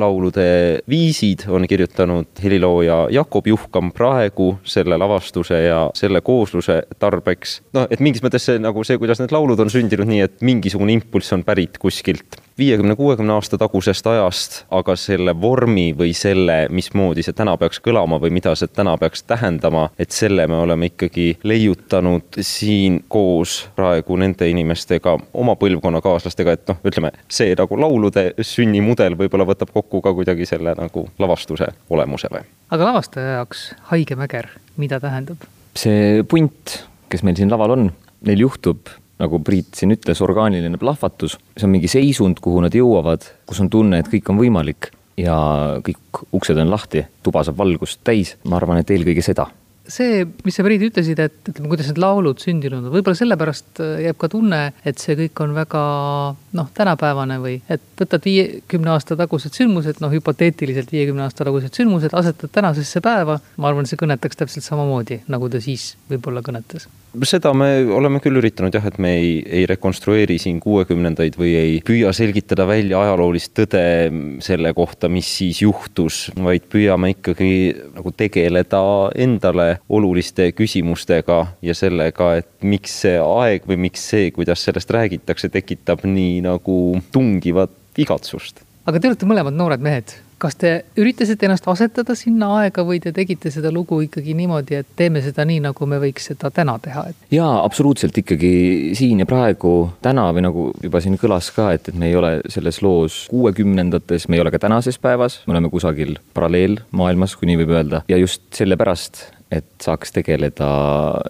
laulude viisid on kirjutanud helilooja Jakob Juhkam praegu selle lavastuse ja selle koosluse tarbeks. noh, et mingis mõttes see nagu see, kuidas need laulud on sündinud nii, et mingisugune impulss on pärit kuskilt viiekümne, kuuekümne aasta tagusest ajast, aga selle vormi või selle, mismoodi see täna peaks kõlama või mida see täna peaks tähendama, et selle me oleme ikkagi leiutanud siin koos praegu nende inimestega, oma põlvkonnakaaslastega, et noh, ütleme see nagu laulude sünnimudel võib-olla võtab kokku ka kuidagi selle nagu lavastuse olemuse või. aga lavastaja jaoks Haige Mäger, mida tähendab? see punt, kes meil siin laval on, neil juhtub nagu Priit siin ütles, orgaaniline plahvatus, see on mingi seisund, kuhu nad jõuavad, kus on tunne, et kõik on võimalik ja kõik uksed on lahti, tuba saab valgust täis, ma arvan, et eelkõige seda. See, mis sa, Priit, ütlesid, et ütleme, kuidas need laulud sündinud on, võib-olla sellepärast äh, jääb ka tunne, et see kõik on väga noh, tänapäevane või et võtad viiekümne aasta tagused sündmused, noh hüpoteetiliselt viiekümne aasta tagused sündmused, asetad tänasesse päeva. ma arvan, see kõnetaks täpselt samamoodi, nagu ta siis võib-olla kõnetas seda me oleme küll üritanud jah, et me ei, ei rekonstrueeri siin kuuekümnendaid või ei püüa selgitada välja ajaloolist tõde selle kohta, mis siis juhtus, vaid püüame ikkagi nagu tegeleda endale oluliste küsimustega ja sellega, et miks see aeg või miks see, kuidas sellest räägitakse, tekitab nii nagu tungivat igatsust. Aga te olete mõlemad noored mehed, kas te üritasite ennast asetada sinna aega või te tegite seda lugu ikkagi niimoodi, et teeme seda nii, nagu me võiks seda täna teha? jaa, absoluutselt ikkagi siin ja praegu, täna või nagu juba siin kõlas ka, et, et me ei ole selles loos kuuekümnendates, me ei ole ka tänases päevas, me oleme kusagil paralleelmaailmas, kui nii võib öelda, ja just sellepärast, et saaks tegeleda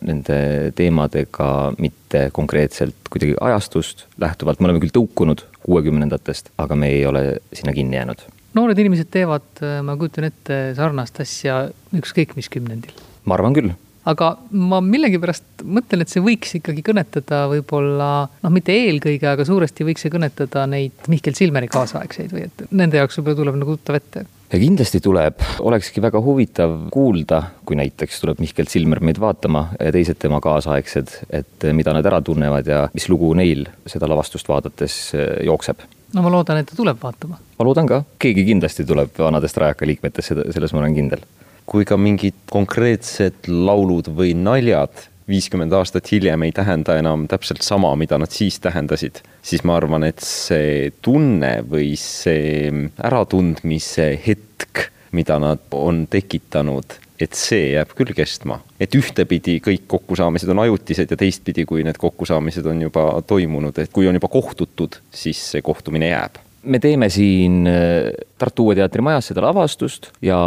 nende teemadega mitte konkreetselt kuidagi ajastust lähtuvalt, me oleme küll tõukunud kuuekümnendatest, aga me ei ole sinna kinni jäänud noored inimesed teevad, ma kujutan ette, sarnast asja ükskõik mis kümnendil. ma arvan küll aga ma millegipärast mõtlen, et see võiks ikkagi kõnetada võib-olla noh, mitte eelkõige, aga suuresti võiks see kõnetada neid Mihkel Silmeri kaasaegseid või et nende jaoks võib-olla tuleb nagu tuttav ette. ja kindlasti tuleb, olekski väga huvitav kuulda, kui näiteks tuleb Mihkel Silmer meid vaatama ja teised tema kaasaegsed, et mida nad ära tunnevad ja mis lugu neil seda lavastust vaadates jookseb no ma loodan, et ta tuleb vaatama. ma loodan ka, keegi kindlasti tuleb vanadest Rajaka liikmetest, seda, selles ma olen kindel. kui ka mingid konkreetsed laulud või naljad viiskümmend aastat hiljem ei tähenda enam täpselt sama, mida nad siis tähendasid, siis ma arvan, et see tunne või see äratundmise hetk, mida nad on tekitanud et see jääb küll kestma, et ühtepidi kõik kokkusaamised on ajutised ja teistpidi, kui need kokkusaamised on juba toimunud, et kui on juba kohtutud, siis see kohtumine jääb. Me teeme siin äh, Tartu Uue Teatri majas seda lavastust ja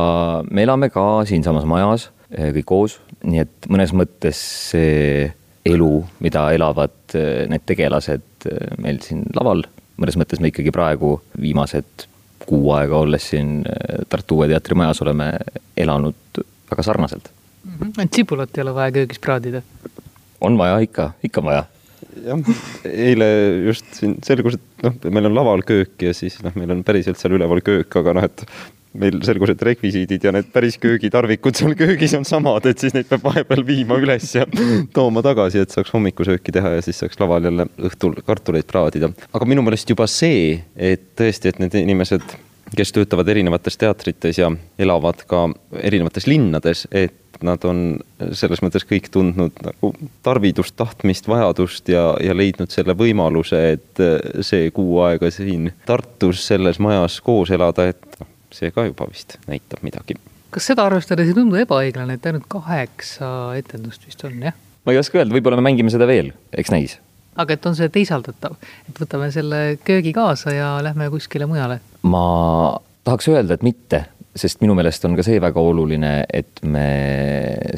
me elame ka siinsamas majas äh, kõik koos, nii et mõnes mõttes see elu, mida elavad äh, need tegelased meil siin laval, mõnes mõttes me ikkagi praegu viimased kuu aega olles siin Tartu Uue Teatri majas oleme elanud väga sarnaselt mm. -hmm. et sibulat ei ole vaja köögis praadida? on vaja ikka, ikka on vaja. jah, eile just siin selgus, et noh, meil on laval köök ja siis noh, meil on päriselt seal üleval köök, aga noh, et meil selgus, et rekvisiidid ja need päris köögitarvikud seal köögis on samad, et siis neid peab vahepeal viima üles ja tooma tagasi, et saaks hommikusööki teha ja siis saaks laval jälle õhtul kartuleid praadida. aga minu meelest juba see, et tõesti, et need inimesed kes töötavad erinevates teatrites ja elavad ka erinevates linnades, et nad on selles mõttes kõik tundnud nagu tarvidust, tahtmist, vajadust ja, ja leidnud selle võimaluse, et see kuu aega siin Tartus selles majas koos elada, et noh, see ka juba vist näitab midagi. kas seda arvestades ei tundu ebaõiglane, et ainult kaheksa etendust vist on, jah? ma ei oska öelda, võib-olla me mängime seda veel, eks näis aga et on see teisaldatav, et võtame selle köögi kaasa ja lähme kuskile mujale? ma tahaks öelda, et mitte, sest minu meelest on ka see väga oluline, et me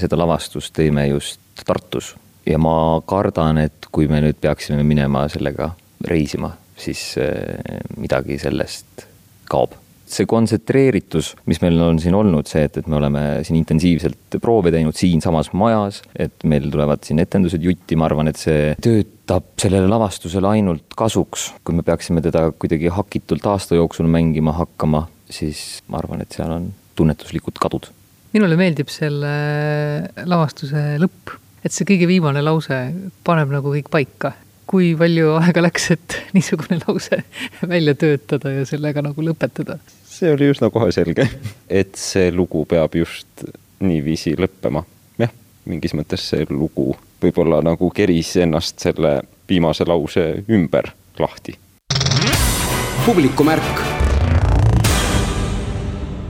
seda lavastust teeme just Tartus ja ma kardan, et kui me nüüd peaksime minema sellega reisima, siis eh, midagi sellest kaob see kontsentreeritus, mis meil on siin olnud, see, et, et me oleme siin intensiivselt proove teinud siinsamas majas, et meil tulevad siin etendused jutti, ma arvan, et see töötab sellele lavastusele ainult kasuks. kui me peaksime teda kuidagi hakitult aasta jooksul mängima hakkama, siis ma arvan, et seal on tunnetuslikud kadud. minule meeldib selle lavastuse lõpp, et see kõige viimane lause paneb nagu kõik paika kui palju aega läks, et niisugune lause välja töötada ja sellega nagu lõpetada? See oli üsna kohe selge, et see lugu peab just niiviisi lõppema. jah, mingis mõttes see lugu võib-olla nagu keris ennast selle viimase lause ümber lahti. publikumärk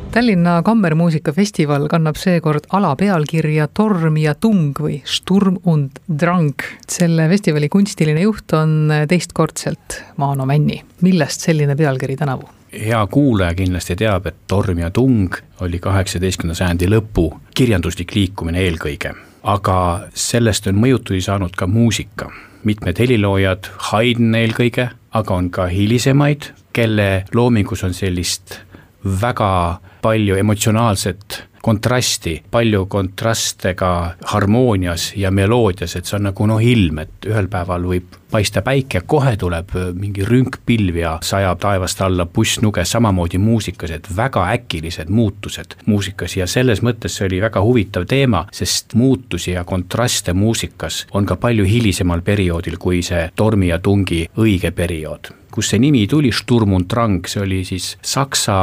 Tallinna Kammermuusikafestival kannab seekord alapealkirja Torm ja tung või Sturm und Drang. selle festivali kunstiline juht on teistkordselt Maano Männi. millest selline pealkiri tänavu? Hea kuulaja kindlasti teab, et Torm ja tung oli kaheksateistkümnenda sajandi lõpu kirjanduslik liikumine eelkõige. aga sellest on mõjutusi saanud ka muusika. mitmed heliloojad, Haydn eelkõige, aga on ka hilisemaid, kelle loomingus on sellist väga palju emotsionaalset kontrasti, palju kontraste ka harmoonias ja meloodias, et see on nagu noh ilm, et ühel päeval võib paista päike, kohe tuleb mingi rünkpilv ja sajab taevast alla pussnuge, samamoodi muusikas, et väga äkilised muutused muusikas. Ja selles mõttes see oli väga huvitav teema, sest muutusi ja kontraste muusikas on ka palju hilisemal perioodil kui see tormi ja tungi õige periood kust see nimi tuli, Sturm und Drang, see oli siis saksa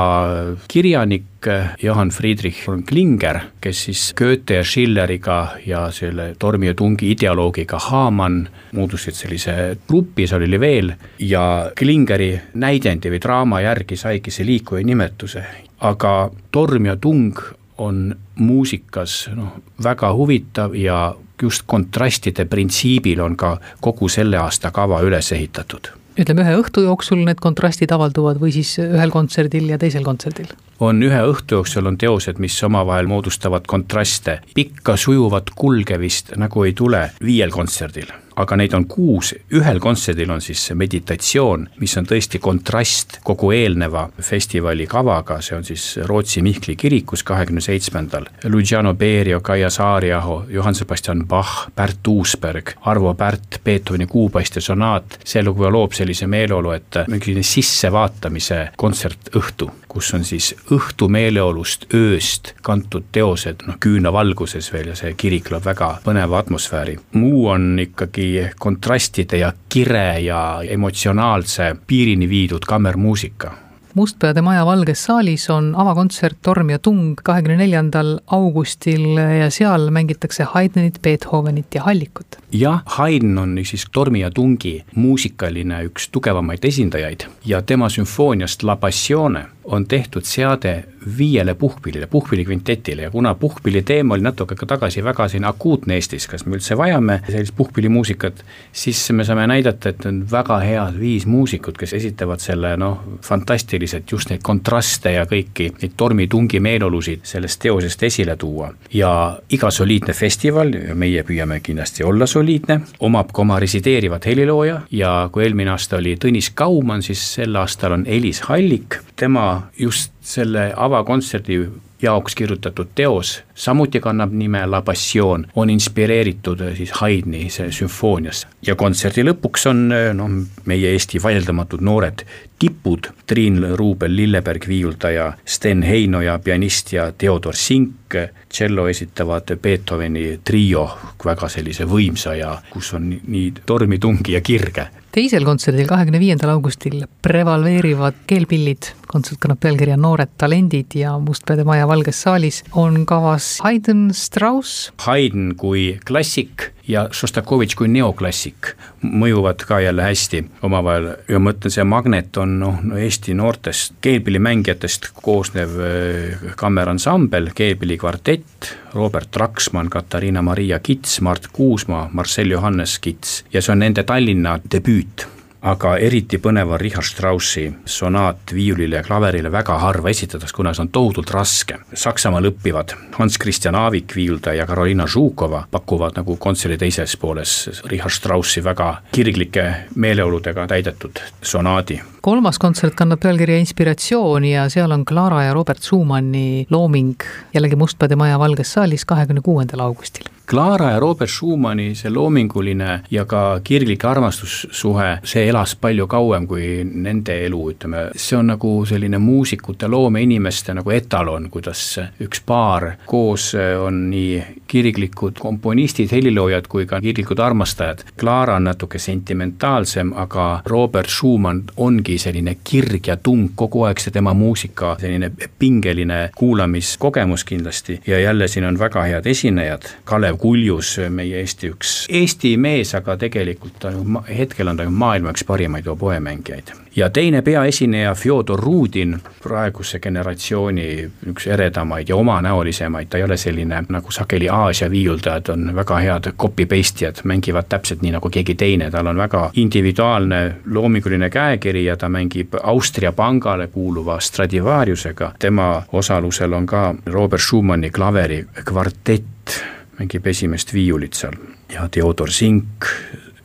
kirjanik Johann Friedrich von Klinger, kes siis Goethe ja Schilleriga ja selle tormi ja tungi ideoloogiga Hamann moodustasid sellise grupi, seal oli veel, ja Klingeri näidendi või draama järgi saigi see liikuja nimetuse. aga torm ja tung on muusikas noh, väga huvitav ja just kontrastide printsiibil on ka kogu selle aasta kava üles ehitatud ütleme, ühe õhtu jooksul need kontrastid avalduvad või siis ühel kontserdil ja teisel kontserdil? on ühe õhtu jooksul on teosed, mis omavahel moodustavad kontraste, pikka sujuvat kulgemist nagu ei tule viiel kontserdil aga neid on kuus, ühel kontserdil on siis meditatsioon, mis on tõesti kontrast kogu eelneva festivali kavaga, see on siis Rootsi Mihkli kirikus kahekümne seitsmendal. Luciano Berio, Kaia Saariaho, Johann Sebastian Bach, Pärt Uusberg, Arvo Pärt, Beethoveni kuupaiste sonaat, see lugu loob sellise meeleolu, et mingi sissevaatamise kontsertõhtu, kus on siis õhtu meeleolust, ööst kantud teosed, noh küünavalguses veel ja see kirik loob väga põneva atmosfääri. muu on ikkagi läbi kontrastide ja kire ja emotsionaalse piirini viidud kammermuusika Mustpeade Maja Valges saalis on avakontsert Torm ja tung kahekümne neljandal augustil ja seal mängitakse Haydnit, Beethovenit ja Hallikut. jah, Haydn on siis Tormi ja tungi muusikaline üks tugevamaid esindajaid ja tema sümfooniast La Passione on tehtud seade viiele puhkpillile, puhkpillikvintetile. Ja kuna puhkpilli teema oli natuke aega tagasi väga selline akuutne Eestis, kas me üldse vajame sellist puhkpillimuusikat, siis me saame näidata, et on väga head viis muusikut, kes esitavad selle noh, fantastiliselt just neid kontraste ja kõiki neid tormitungi meeleolusid sellest teosest esile tuua. ja iga soliidne festival, meie püüame kindlasti olla soliidne, omab ka oma resideerivat helilooja. Ja kui eelmine aasta oli Tõnis Kaumann, siis sel aastal on Elis Hallik, tema just selle avakontserdi jaoks kirjutatud teos samuti kannab nime La Passion, on inspireeritud äh, siis Haydni sümfooniast. ja kontserdi lõpuks on äh, noh, meie Eesti vaieldamatud noored tipud, Triin Ruubel, Lilleberg, viiuldaja, Sten Heinoja, pianist ja Theodor Sink, tšello esitavad Beethoveni trio, väga sellise võimsa ja kus on nii tormi, tungi ja kirge teisel kontserdil, kahekümne viiendal augustil prevaleerivad keelpillid, kontsert kannab pealkirja Noored talendid ja Mustpeade Maja Valges saalis on kavas Haydn, Strauss. Haydn kui klassik ja Šostakovitš kui neoklassik mõjuvad ka jälle hästi omavahel. Ja ma ütlen, see Magnet on noh, no Eesti noortest keelpillimängijatest koosnev äh, kammeransambel, keelpillikvartett, Robert Traksmann, Katariina Maria Kits, Mart Kuusmaa, Marcel Johannes Kits. Ja see on nende Tallinna debüüt aga eriti põnev on Richard Straussi sonaat viiulile ja klaverile väga harva esitatakse, kuna see on tohutult raske. Saksamaal õppivad Hans Christian Aavik, viiuldaja ja Karoliina Žukova pakuvad nagu kontserdi teises pooles Richard Straussi väga kirglike meeleoludega täidetud sonaadi. Kolmas kontsert kannab pealkirja Inspiratsioon ja seal on Clara ja Robert Schumanni looming jällegi Mustpeade Maja Valges saalis kahekümne kuuendal augustil Clara ja Robert Schumanni see loominguline ja ka kirglik armastussuhe, see elas palju kauem kui nende elu, ütleme, see on nagu selline muusikute, loomeinimeste nagu etalon, kuidas üks paar koos on nii kirglikud komponistid, heliloojad kui ka kirglikud armastajad. Clara on natuke sentimentaalsem, aga Robert Schumann ongi selline kirg ja tung, kogu aeg see tema muusika selline pingeline kuulamiskogemus kindlasti ja jälle siin on väga head esinejad, Kalev Kuljus, meie Eesti üks, Eesti mees, aga tegelikult ta ju, hetkel on ta ju maailma üks parimaid oboemängijaid. Ja teine peaesineja, Fjodor Rudin, praeguse generatsiooni üks eredamaid ja omanäolisemaid, ta ei ole selline nagu sageli Aasia viiuldajad on väga head copy-paste ijad, mängivad täpselt nii nagu keegi teine, tal on väga individuaalne loominguline käekiri ja ta mängib Austria pangale kuuluva Stradivariusega, tema osalusel on ka Robert Schumanni klaveri kvartett mängib esimest viiulit seal. Ja Theodor Sink,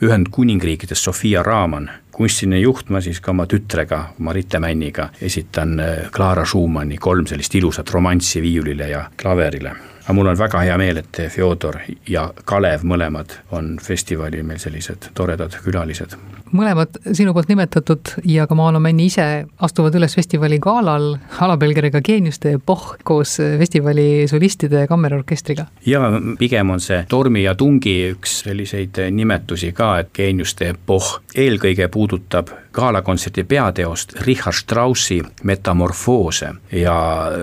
Ühendkuningriikides Sofia Raaman, kunstiline juht, ma siis ka oma tütrega, Marite Männiga esitan äh, Clara Schumanni kolm sellist ilusat romanssi viiulile ja klaverile aga mul on väga hea meel, et Fjodor ja Kalev mõlemad on festivalil meil sellised toredad külalised. Mõlemad sinu poolt nimetatud ja ka Maalo Männi ise astuvad üles festivali galal alapealkirjaga Geeniuste epohh koos festivali solistide ja kammerorkestriga. ja pigem on see Tormi ja Tungi üks selliseid nimetusi ka, et Geeniuste epohh eelkõige puudutab galakontserdi peateost Richard Straussi Metamorfoose ja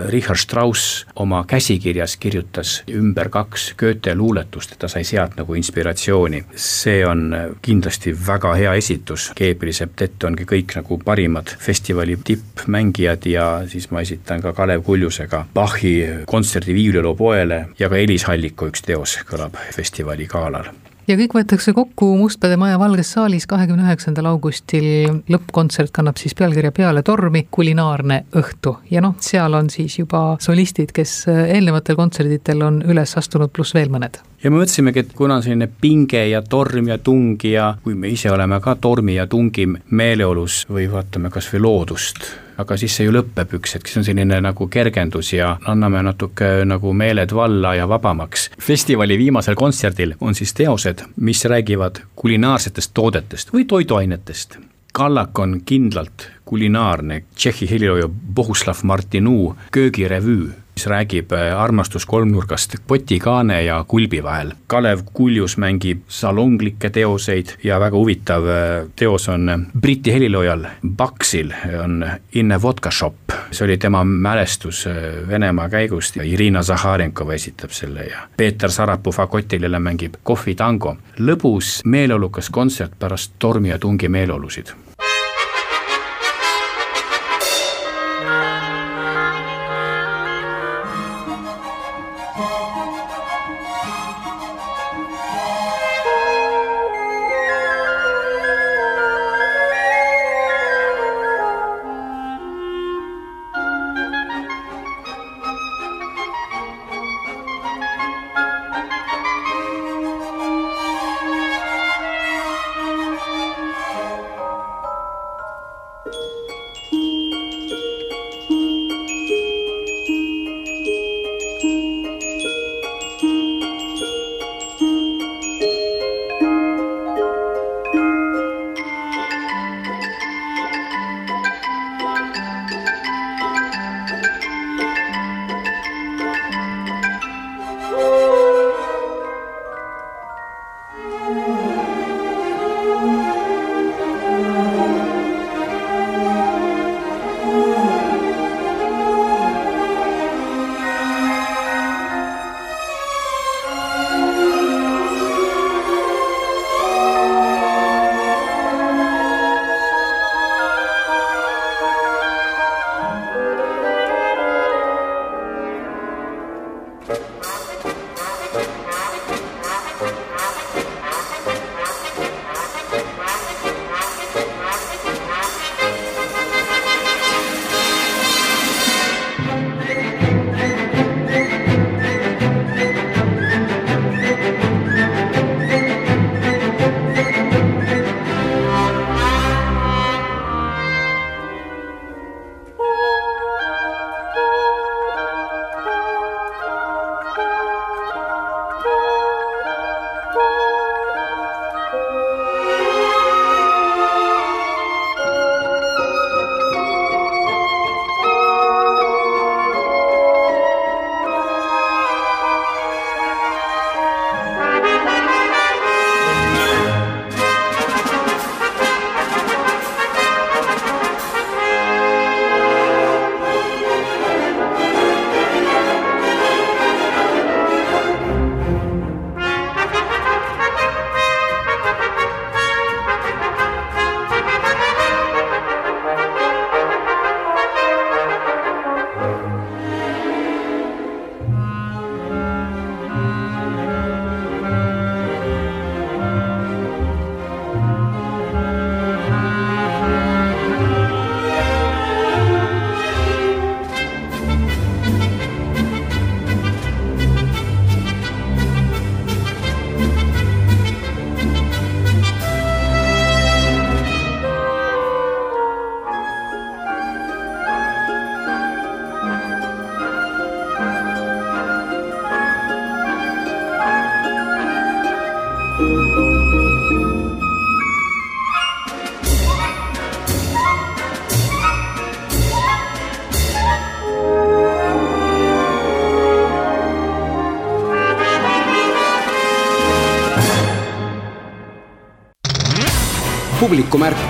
Richard Strauss oma käsikirjas kirjutas ümber kaks Goethe luuletust, et ta sai sealt nagu inspiratsiooni. see on kindlasti väga hea esitus, Gabriel Septet ongi kõik nagu parimad festivali tippmängijad ja siis ma esitan ka Kalev Kuljusega Bachi kontserdi viiuliloo poele ja ka Elis Halliku üks teos kõlab festivali galal ja kõik võetakse kokku Mustpeade maja Valges saalis kahekümne üheksandal augustil. lõppkontsert kannab siis pealkirja Peale tormi, kulinaarne õhtu ja noh, seal on siis juba solistid, kes eelnevatel kontserditel on üles astunud, pluss veel mõned ja me mõtlesimegi, et kuna selline pinge ja torm ja tung ja kui me ise oleme ka tormi ja tungi meeleolus või vaatame kas või loodust, aga siis see ju lõpeb üks hetk, see on selline nagu kergendus ja anname natuke nagu meeled valla ja vabamaks. festivali viimasel kontserdil on siis teosed, mis räägivad kulinaarsetest toodetest või toiduainetest. Kallak on kindlalt kulinaarne, Tšehhi helilooja Bohuslav Martinu köögirevüü mis räägib äh, armastuskolmnurgast potikaane ja kulbi vahel. Kalev Kuljus mängib salonglikke teoseid ja väga huvitav äh, teos on äh, Briti heliloojal Baksil on In a vodka shop. see oli tema mälestus Venemaa käigust ja Irina Zaharenkova esitab selle ja Peeter Sarapuu fagotilile mängib kohvitango. lõbus meeleolukas kontsert pärast tormi ja tungi meeleolusid publikumärk